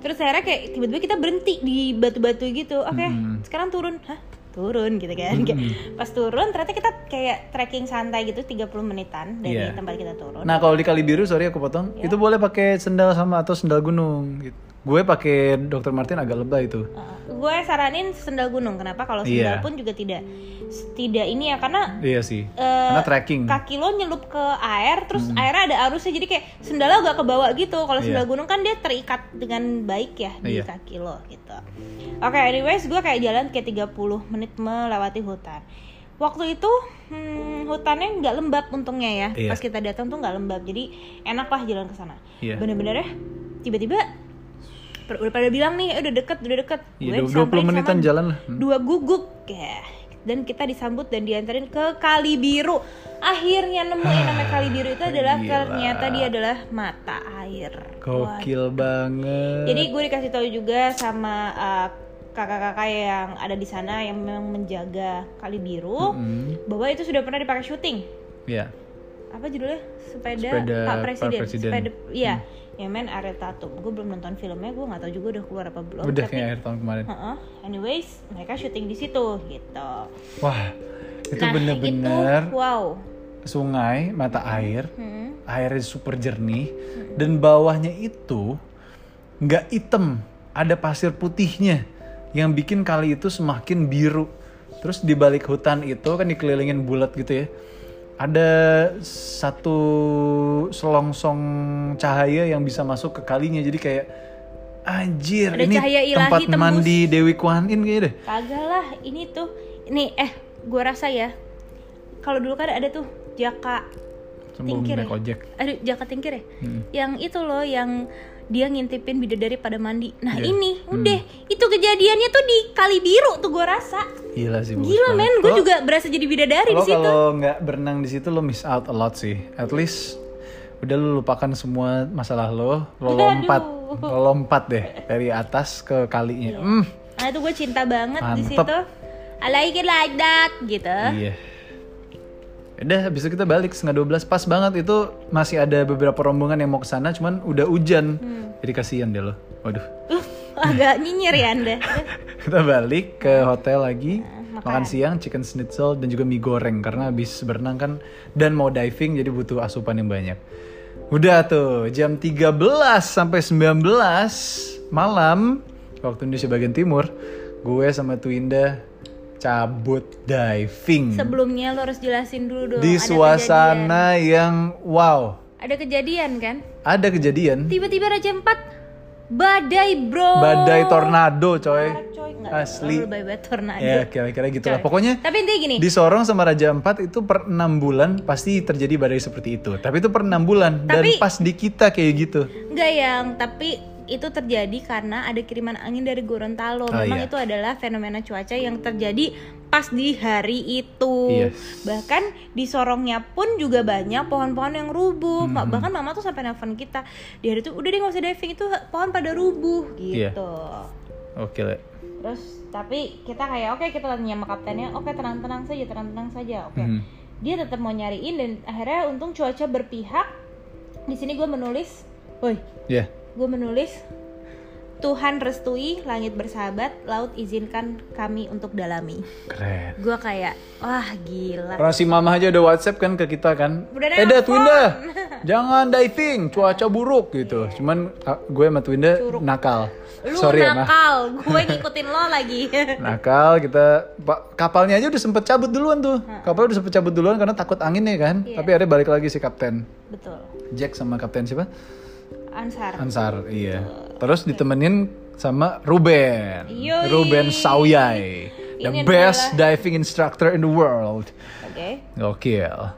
Terus akhirnya kayak tiba-tiba kita berhenti di batu-batu gitu. Oke, sekarang turun. Hah? Turun gitu kan. Kayak Pas turun ternyata kita kayak trekking santai gitu 30 menitan dari Iya. tempat kita turun. Nah kalau di Kali Biru, sorry aku potong, Iya. itu boleh pakai sendal sama atau sendal gunung. Gitu. Gue pakai Dr. Martin agak lebay itu. Uh, gue saranin sendal gunung. Kenapa? Kalau sendal Iya. pun juga tidak tidak ini ya karena Iya sih. eh, Karena trekking. kaki lo nyelup ke air, terus airnya ada arusnya jadi kayak sendalnya agak ke bawah gitu. Kalau sendal Iya. gunung kan dia terikat dengan baik ya di Iya. kaki lo gitu. Oke, anyways gue kayak jalan kayak 30 menit melewati hutan. Waktu itu hmm, hutannya nggak lembab untungnya ya. Iya. Pas kita datang tuh nggak lembab, jadi enak lah jalan ke sana. Iya. Bener-bener ya, tiba-tiba udah pada bilang nih, "Eh, udah deket, udah deket. Iya, Gue dua- 20 disamperin menitan jalan lah. Hmm. Dua guguk, ya. Dan kita disambut dan diantarin ke Kali Biru. Akhirnya nemuin namanya Kali Biru itu adalah Gila. ternyata dia adalah mata air. Wah, Gokil banget. jadi gue dikasih tahu juga sama uh, kakak-kakak yang ada di sana yang memang menjaga Kali Biru Hmm, bahwa itu sudah pernah dipakai syuting. Iya. Apa judulnya? Sepeda, Sepeda Pak Pak Presiden. Presiden. Sepeda, iya. Main Ariel Tatum. Gue belum nonton filmnya, gue nggak tahu juga udah keluar apa belum. Udah tapi, kayak akhir tahun kemarin. Heeh. anyways, mereka syuting di situ gitu. Wah, itu nah, bener-bener itu, wow. sungai, mata air, Hmm. airnya super jernih, dan bawahnya itu nggak hitam, ada pasir putihnya yang bikin kali itu semakin biru. Terus di balik hutan itu kan dikelilingin bulat gitu ya. Ada satu selongsong cahaya yang bisa masuk ke kalinya. Jadi kayak anjir Ada ini cahaya ilahi tempat tembus. mandi Dewi Kwan Yin kayaknya deh. Kagak lah, ini tuh, ini eh, gue rasa ya, kalau dulu kan ada tuh jaka Sebelum tingkir ya? ojek. Aduh, jaka tingkir ya? Hmm. Yang itu loh, yang dia ngintipin bidadari pada mandi. Nah Iya. ini, udah, itu kejadiannya tuh di Kali Biru tuh gue rasa. Gila sih Gila men, gue juga berasa jadi bidadari di situ. kalau nggak berenang di situ lo miss out a lot sih. At least udah lo lupakan semua masalah lo, lo Aduh. lompat, lo lompat deh dari atas ke kalinya. Hmm, Nah itu gue cinta banget di situ. I like it like that, gitu. iya. Udah, habis itu kita balik setengah 12 pas banget itu masih ada beberapa rombongan yang mau ke sana, cuman udah hujan. Hmm. Jadi kasihan deh lo. Waduh. Uh, agak nyinyir ya anda. <laughs> kita balik ke hotel lagi Nah, makan siang chicken schnitzel dan juga mie goreng karena habis berenang kan dan mau diving jadi butuh asupan yang banyak udah tuh jam 13 sampai 19 malam waktu Indonesia bagian timur gue sama Twinda cabut diving Sebelumnya lo harus jelasin dulu dong. di ada suasana yang wow kejadian. Ada kejadian kan? ada kejadian Tiba-tiba Raja Empat badai bro. badai tornado coy Parah, coy. Nggak Asli. badai tornado. ya kira-kira gitu lah Coy. pokoknya Tapi intinya gini. di Sorong sama Raja Empat itu per enam bulan pasti terjadi badai seperti itu. Tapi itu per enam bulan Tapi- dan pas di kita kayak gitu. Enggak yang, tapi itu terjadi karena ada kiriman angin dari Gorontalo. Oh, Memang iya. itu adalah fenomena cuaca yang terjadi pas di hari itu. Yes. Bahkan di Sorongnya pun juga banyak pohon-pohon yang rubuh. Hmm. Ma- Bahkan mama tuh sampai nelfon kita. Di hari itu udah deh nggak usah diving itu pohon pada rubuh Iya. gitu. Oke Le. Terus tapi kita kayak oke kita tanya sama kaptennya, oke tenang-tenang saja, tenang-tenang saja. Oke. Mhm. Dia tetap mau nyariin dan akhirnya untung cuaca berpihak. Di sini gue menulis, woi, Ya. Gue menulis Tuhan restui, langit bersahabat, laut izinkan kami untuk dalami. Keren. Gue kayak, wah gila. Si mama aja udah WhatsApp kan ke kita kan. Udah eh dah. Twinda, <laughs> jangan diving, cuaca buruk gitu. Cuman ah, gue sama Twinda nakal. Lu Sorry ya, Ma. nakal, gue <laughs> ngikutin lo lagi. <laughs> Nakal kita kapalnya aja udah sempet cabut duluan tuh. Kapal udah sempet cabut duluan karena takut angin ya kan. Iya. Tapi akhirnya balik lagi si kapten Betul. Jack sama kapten siapa? Ansar. Ansar, iya. Terus ditemenin sama Ruben. Yoi. Ruben Sawyai. The Ini best diving instructor in the world. Oke. Gokil.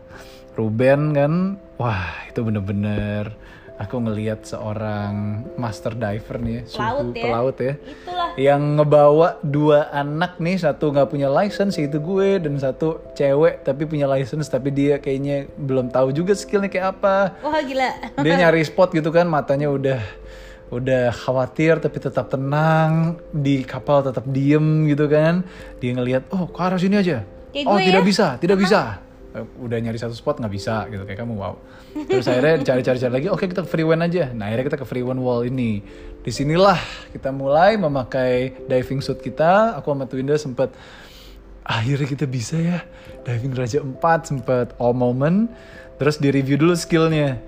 Ruben kan, wah itu bener-bener aku ngelihat seorang master diver nih, suhu Pelaut ya. pelaut ya, Itulah. yang ngebawa dua anak nih, satu nggak punya license itu gue dan satu cewek tapi punya license tapi dia kayaknya belum tahu juga skillnya kayak apa. Wah gila. Dia <laughs> nyari spot gitu kan, matanya udah udah khawatir tapi tetap tenang di kapal tetap diem gitu kan. Dia ngelihat, oh ke arah sini aja. Kayak oh tidak ya. bisa, tidak bisa. Eh, Udah nyari satu spot nggak bisa gitu kayak kamu wow. Terus akhirnya cari-cari-cari lagi, oke kita ke free one aja. Nah akhirnya kita ke free one wall ini. Di sinilah kita mulai memakai diving suit kita. Aku sama Twinda sempet akhirnya kita bisa ya diving Raja 4 sempet all moment. Terus di review dulu skillnya.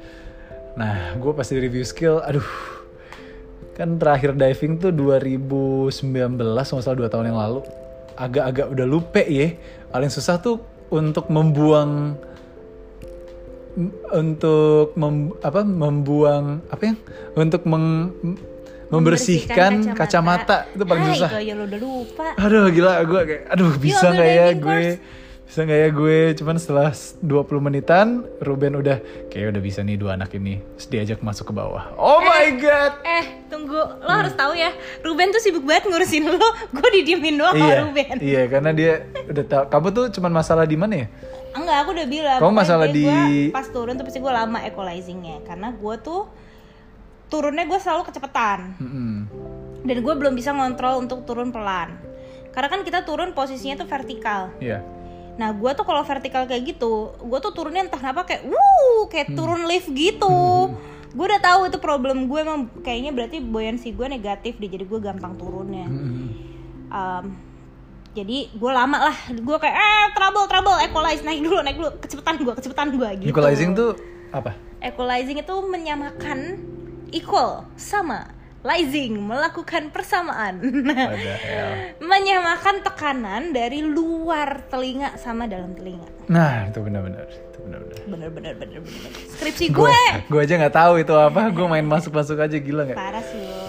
Nah gue pas di review skill, aduh kan terakhir diving tuh 2019 nggak salah dua tahun yang lalu agak-agak udah lupa ya paling susah tuh untuk membuang untuk mem- apa membuang apa ya? Untuk meng- membersihkan, kacamata. itu paling ah, susah. Itu aja lo udah lupa. aduh gila gue kayak aduh bisa nggak ya gue? bisa nggak ya gue cuman setelah 20 menitan Ruben udah kayak udah bisa nih dua anak ini terus diajak masuk ke bawah oh my god Eh, tunggu. Lo harus tahu ya, Ruben tuh sibuk banget ngurusin lo. <laughs> Gue didiemin doang iya sama Ruben. iya karena dia udah tahu kamu tuh cuman masalah di mana ya Enggak, aku udah bilang. Kamu masalah di- gua pas turun tuh pasti gue lama equalizingnya. Karena gue tuh turunnya gue selalu kecepatan. Mm-mm. Dan gue belum bisa ngontrol untuk turun pelan. Karena kan kita turun posisinya tuh vertikal. iya Nah, gue tuh kalau vertikal kayak gitu, gue tuh turunnya entah kenapa kayak, wuh, kayak turun lift gitu. Gue udah tahu itu problem gue emang kayaknya berarti buoyancy gue negatif deh, jadi gue gampang turunnya. Mm-mm. Um, jadi gue lama lah, gue kayak eh trouble trouble equalize naik dulu naik dulu kecepatan gue kecepatan gue gitu. equalizing tuh apa Equalizing itu menyamakan equal sama Lizing melakukan persamaan. Hell. <laughs> menyamakan tekanan dari luar telinga sama dalam telinga. nah itu benar-benar itu benar-benar bener bener. Skripsi gue gue. gue aja nggak tahu itu apa gue main masuk-masuk aja gila nggak Parah sih lo.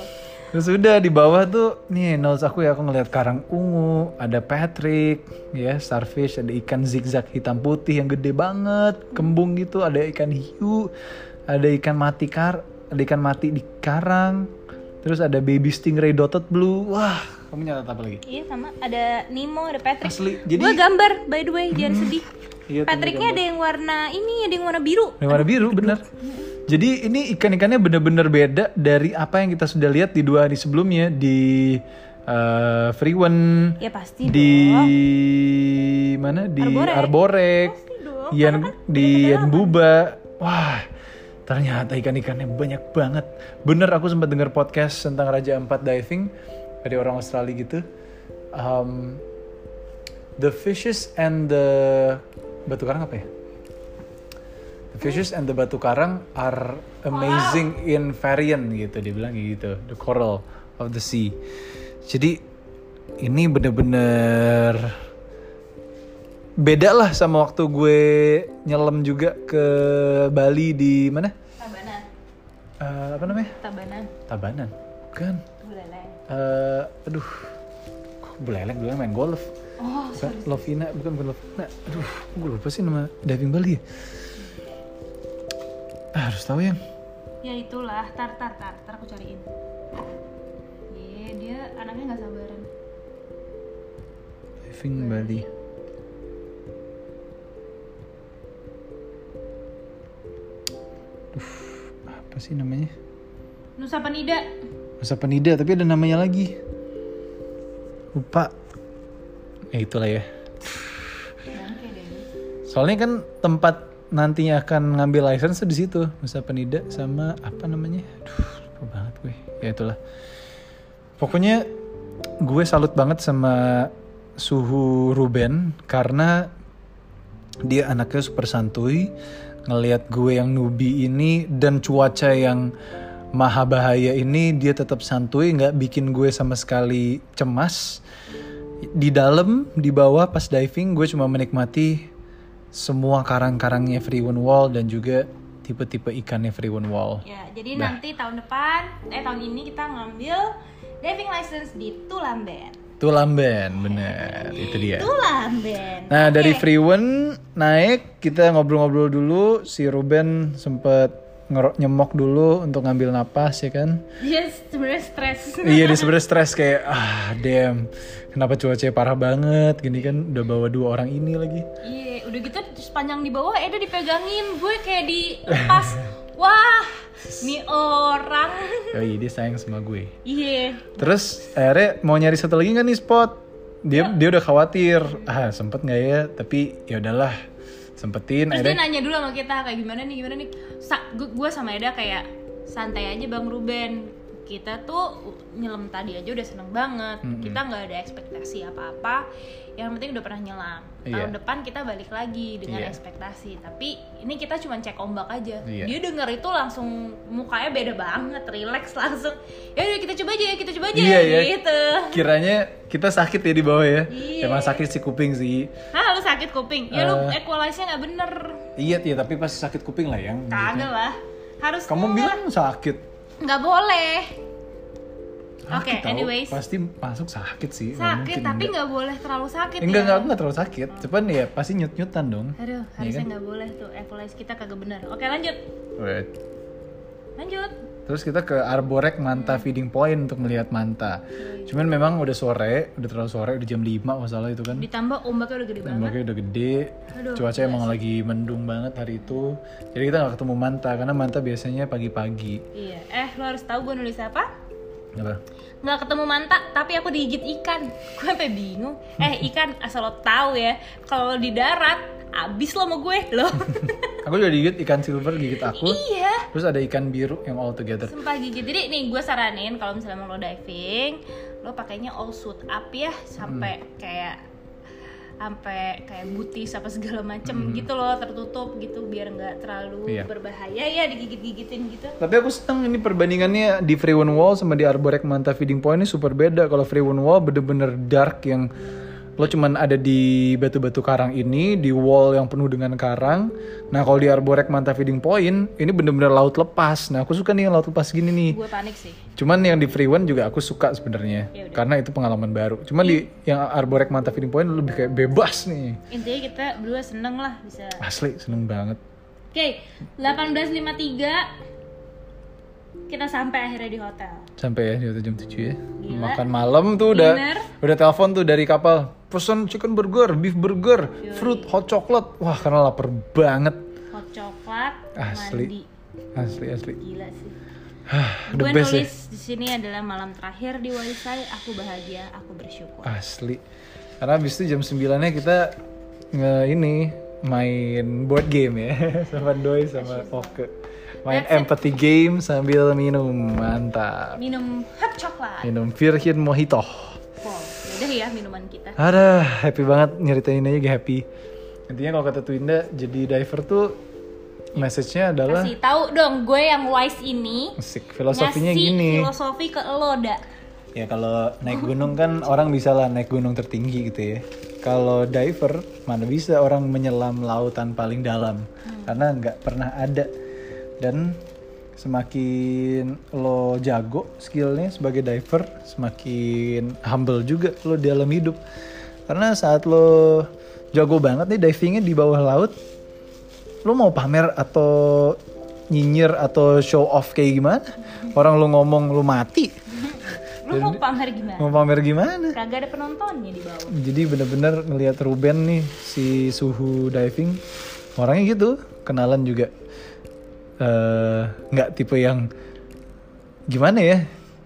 Terus udah di bawah tuh nih notes aku ya aku ngeliat karang ungu, ada Patrick, ya starfish, ada ikan zigzag hitam putih yang gede banget, kembung gitu, ada ikan hiu, ada ikan mati kar, ada ikan mati di karang, terus ada baby stingray dotted blue, wah kamu nyatet apa lagi? Iya sama ada Nemo, ada Patrick. Asli, jadi- gue gambar by the way, jangan sedih. <laughs> Iya, Patricknya ada yang warna ini, ada yang warna biru. Yang warna biru, bener. Jadi ini ikan-ikannya bener-bener beda dari apa yang kita sudah lihat di dua hari sebelumnya di Free One, Ya pasti di dong. mana di Arborek. Arborek, Pasti dong, Yan kan di Yan Buba. Wah, ternyata ikan-ikannya banyak banget. Bener aku sempat dengar podcast tentang Raja Empat diving dari orang Australia gitu. Um, the fishes and the batu karang apa ya? The fishes and the batu karang are amazing in variant gitu dia bilang kayak gitu the coral of the sea jadi ini bener-bener beda lah sama waktu gue nyelam juga ke Bali di mana? Tabanan, Eh, apa namanya? Tabanan, Tabanan? Bukan. Buleleng. Eh, aduh. Kok beleleng dulu main golf? Oh, bukan Lovina bukan bukan Lovina. Aduh gue lupa sih nama diving Bali ya. Ah, harus tahu yang. Ya itulah, tar tar tar, tar aku cariin. Iya, dia anaknya nggak sabaran. diving Bali Duh, apa sih namanya? Nusa Penida. Masa Penida tapi ada namanya lagi. Lupa. Ya itulah ya. Soalnya kan tempat nantinya akan ngambil license tuh di situ Nusa Penida sama apa namanya? Aduh lupa banget gue. Ya itulah. Pokoknya gue salut banget sama suhu Ruben karena dia anaknya super santuy ngelihat gue yang nubi ini dan cuaca yang maha bahaya ini dia tetap santuy nggak bikin gue sama sekali cemas. Di dalam di bawah pas diving gue cuma menikmati semua karang-karangnya Free One Wall dan juga tipe-tipe ikannya Free One Wall. Ya, jadi nanti tahun depan, eh tahun ini kita ngambil diving license di Tulamben. Tulamben bener. Itu dia. Tulamben. Nah dari Free One naik kita ngobrol-ngobrol dulu. Si Ruben sempet ngerok nyemok dulu untuk ngambil napas ya kan? Dia sebenarnya stres. iya dia sebenarnya stres kayak ah damn kenapa cuaca parah banget? Gini kan udah bawa dua orang ini lagi. Iya, udah gitu sepanjang di bawah Eda dipegangin, gue kayak dilepas. Wah, nih orang. <laughs> oh iya dia sayang sama gue Iya. terus akhirnya mau nyari satu lagi nggak nih spot dia dia udah khawatir ah sempet nggak ya tapi ya udahlah sempetin Terus dia akhirnya nanya dulu sama kita kayak gimana nih, gimana nih. Sa- gu- gue sama Eda kayak santai aja Bang Ruben. Kita tuh nyelam tadi aja udah seneng banget. Kita nggak ada ekspektasi apa-apa. Yang penting udah pernah nyelam. Tahun Iya. depan kita balik lagi dengan Iya. ekspektasi. Tapi ini kita cuma cek ombak aja. Iya. Dia denger itu langsung mukanya beda banget, relax langsung. Ya udah kita coba aja, kita coba aja Iya, iya. gitu. kiranya kita sakit ya di bawah ya Iya. emang sakit si kuping sih Hah, lu sakit kuping? Ya lu Eh. equalize-nya nggak bener. iya iya tapi pasti sakit kuping lah yang Kagak lah. Harus kamu bilang sakit nggak boleh. Oke, tau. anyways. pasti masuk sakit sih sakit mungkin tapi enggak. nggak boleh terlalu sakit enggak ya. enggak aku nggak terlalu sakit cuman ya pasti nyut nyutan dong Aduh, Iya harusnya kan? nggak boleh tuh equalize kita kagak bener. Oke, lanjut. Wait. Lanjut. Terus kita ke Arborek Manta Feeding Point untuk melihat manta. Cuman memang udah sore, udah terlalu sore, udah jam 5 masalah itu kan. Ditambah ombaknya udah gede banget. Ombaknya udah gede, Aduh, cuaca emang lagi mendung banget hari itu. Jadi kita nggak ketemu manta karena manta biasanya pagi-pagi. Iya. Eh, lo harus tahu gue nulis apa? Apa? Nggak ketemu manta, tapi aku digigit ikan. Gue sampai bingung. Eh, ikan asal lo tahu ya, kalau di darat, abis lo sama gue loh. <laughs> Aku juga digigit ikan silver gigit aku. iya. Terus ada ikan biru yang all together. Sumpah gigit. Jadi nih gue saranin kalau misalnya mau lo diving, lo pakainya all suit up ya sampai kayak sampai kayak butis apa segala macem gitu loh tertutup gitu biar nggak terlalu Iya. berbahaya ya digigit-gigitin gitu. Tapi aku seneng ini perbandingannya di Free One Wall sama di Arborek Manta Feeding Point ini super beda. Kalau Free One Wall bener-bener dark yang lo cuman ada di batu-batu karang ini, di wall yang penuh dengan karang. Nah kalau di Arborek Manta Feeding Point ini bener-bener laut lepas. Nah aku suka nih yang laut lepas gini nih. Gue panik sih. Cuman yang di Free One juga aku suka sebenarnya Ya karena itu pengalaman baru. Cuman di yang Arborek Manta Feeding Point lebih kayak bebas nih. Intinya kita berdua seneng lah bisa. Asli seneng banget. Oke, 1853 kita sampai akhirnya di hotel. Sampai ya di hotel jam 7 ya. Gila. Makan malam tuh udah Dinner. udah telepon tuh dari kapal. Pesan chicken burger, beef burger, fruit, hot chocolate. Wah, karena lapar banget. Hot coklat, Asli. mandi. Asli asli. Gila sih. The Gue best ya. nulis di sini adalah malam terakhir di Walisai. Aku bahagia, aku bersyukur. Asli. Karena habis itu jam 9-nya kita nge ini main board game ya <laughs> sama Doi sama Oke. Main That's it. empathy game sambil minum. Mantap. Minum hot coklat. Minum Virgin Mojito. Yaudah ya minuman kita. Ada happy banget nyeritain aja gak happy. Intinya kalau kata Twinda jadi diver tuh message-nya adalah Kasih tahu dong gue yang wise ini asik filosofinya ngasih gini. filosofi ke lo dak. Ya kalau naik gunung kan orang bisa lah naik gunung tertinggi gitu ya. Kalau diver mana bisa orang menyelam lautan paling dalam karena nggak pernah ada dan semakin lo jago skillnya sebagai diver semakin humble juga lo dalam hidup. Karena saat lo jago banget nih divingnya di bawah laut lo mau pamer atau nyinyir atau show off kayak gimana? Orang lo ngomong lo mati. Lu mau pamer gimana? mau pamer gimana? Kagak ada penontonnya di bawah. jadi bener-bener ngelihat Ruben nih si suhu diving. Orangnya gitu kenalan juga eh, nggak tipe yang gimana ya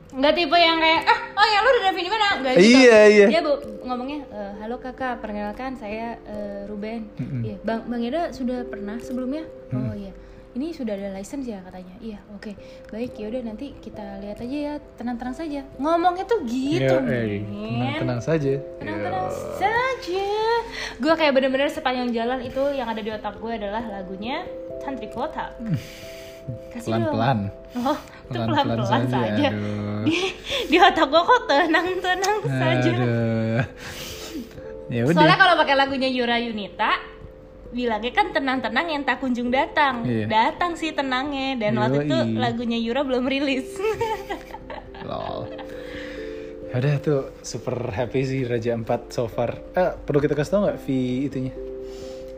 Enggak tipe yang kayak ah oh ya lu udah di mana? Enggak gitu. Iya, iya. Dia bu- ngomongnya "Eh, halo kakak, perkenalkan saya eh, Ruben. Iya, Bang Bang Eda sudah pernah sebelumnya? Oh iya. ini sudah ada license ya katanya iya oke baik ya udah nanti kita lihat aja ya tenang-tenang saja ngomongnya tuh gitu Ya, eh, tenang, tenang saja. tenang-tenang Ya. saja gue kayak bener-bener sepanjang jalan itu yang ada di otak gue adalah lagunya Santri Kota <laughs> Kasih. Pelan-pelan. Oh, itu Pelan-pelan saja, saja. <laughs> aduh. Di, di otak gue kok tenang-tenang saja. Ya udah. Soalnya kalau pakai lagunya Yura Yunita, bilangnya kan tenang-tenang yang tak kunjung datang. Iya. Datang sih tenangnya. Dan waktu itu lagunya Yura belum rilis. <laughs> Lol. Udah tuh super happy sih Raja 4 so far. Eh, perlu kita kasih tau nggak fee itunya?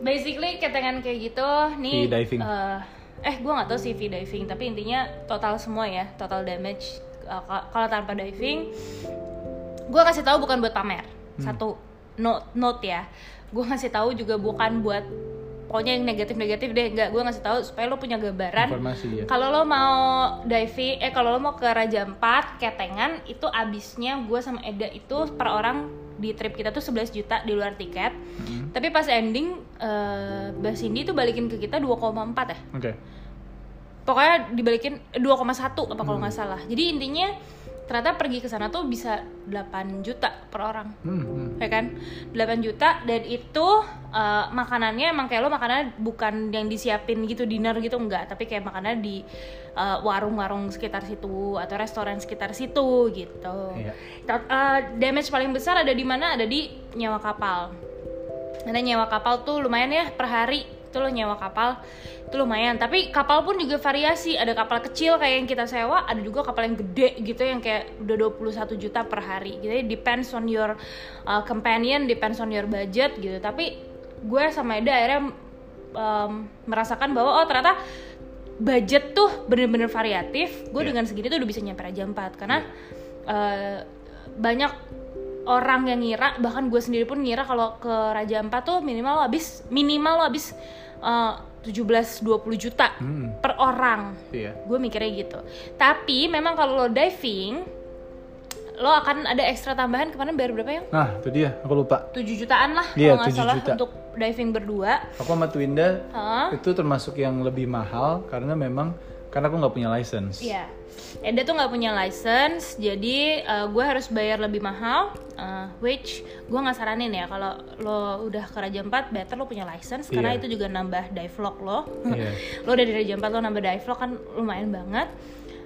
Basically ketengan kayak gitu, nih. Fee diving. eh, eh, gue nggak tahu sih fee diving, tapi intinya total semua ya, total damage. Ka- kalau tanpa diving, gue kasih tahu bukan buat pamer. Hmm. Satu note note ya, gue ngasih tahu juga bukan buat pokoknya yang negatif-negatif deh, nggak. Gue ngasih tahu supaya lo punya gambaran. Informasi ya. Kalau lo mau diving, eh kalau lo mau ke Raja 4 Ketengan itu abisnya gue sama Eda itu per orang di trip kita tuh 11 juta di luar tiket. Hmm. Tapi pas ending eh Mbak Cindy tuh balikin ke kita 2,4 ya. Oke. Pokoknya dibalikin eh, 2,1 apa kalau Hmm. nggak salah. Jadi intinya ternyata pergi ke sana tuh bisa 8 juta per orang. Hmm, hmm. ya kan? 8 juta dan itu eh, makanannya emang kayak lo makanan bukan yang disiapin gitu dinner gitu enggak. Tapi kayak makanan di eh, warung-warung sekitar situ atau restoran sekitar situ gitu. Iya. Tot- eh, damage paling besar ada di mana? Ada di nyewa kapal. Karena nyewa kapal tuh lumayan ya per hari itu lo nyewa kapal. Itu lumayan. Tapi kapal pun juga variasi. Ada kapal kecil kayak yang kita sewa ada juga kapal yang gede gitu yang kayak udah 21 juta per hari. Jadi depends on your uh, companion depends on your budget gitu. Tapi gue sama Eda akhirnya um, merasakan bahwa oh ternyata budget tuh bener-bener variatif. Gue Iya. dengan segini tuh udah bisa nyampe Raja 4 karena uh, banyak orang yang ngira bahkan gue sendiri pun ngira kalau ke Raja 4 tuh minimal lo habis minimal lo habis uh, 17-20 juta Hmm. per orang Iya. gue mikirnya gitu tapi memang kalau lo diving lo akan ada ekstra tambahan kemarin bayar berapa ya Nah, itu dia. Aku lupa. 7 jutaan lah Iya, kalau nggak 7 salah juta. untuk diving berdua Aku sama Twinda Hah? itu termasuk yang lebih mahal karena memang karena aku nggak punya license. Iya. Eda tuh nggak punya license, jadi gue harus bayar lebih mahal. uh, which gue nggak saranin ya kalau lo udah ke Raja 4 better lo punya license karena Iya. itu juga nambah dive log lo. Iya. <laughs> lo udah di Raja 4 lo nambah dive log kan lumayan banget.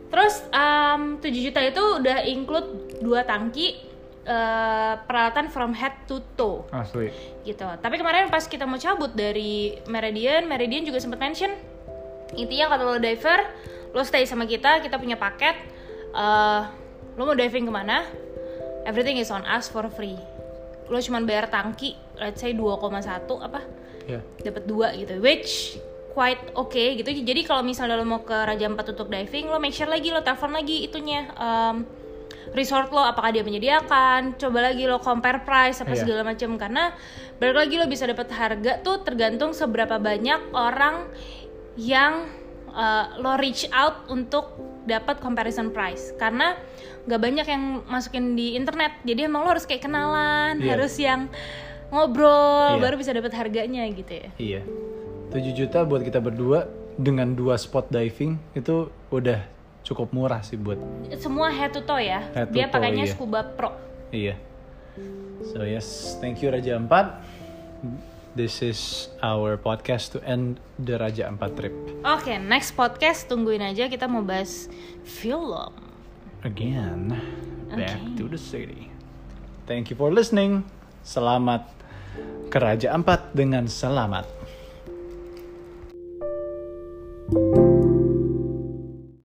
Terus um, 7 juta itu udah include dua tangki uh, peralatan from head to toe Asli. gitu. Tapi kemarin pas kita mau cabut dari Meridian, Meridian juga sempat mention intinya kalau lo diver, lo stay sama kita, kita punya paket. eh, lo mau diving ke mana? Everything is on us for free. Lo cuman bayar tangki, let's say 2,1 apa? Ya. dapat dua gitu which quite okay gitu jadi kalau misalnya lo mau ke Raja Ampat untuk diving lo make sure lagi lo telepon lagi itunya um, resort lo apakah dia menyediakan coba lagi lo compare price apa Iya. segala macam karena balik lagi lo bisa dapat harga tuh tergantung seberapa banyak orang yang uh, lo reach out untuk dapat comparison price karena nggak banyak yang masukin di internet jadi emang lo harus kayak kenalan Iya. harus yang ngobrol Iya. baru bisa dapat harganya gitu ya Iya. 7 juta buat kita berdua dengan dua spot diving itu udah cukup murah sih buat. semua head to toe ya Head to dia toe, pakainya iya. scuba pro Iya. So yes, thank you Raja 4. This is our podcast to end the Raja 4 trip. oke next podcast tungguin aja kita mau bahas film Again, back Okay. to the city. Thank you for listening. Selamat ke Raja 4 dengan selamat.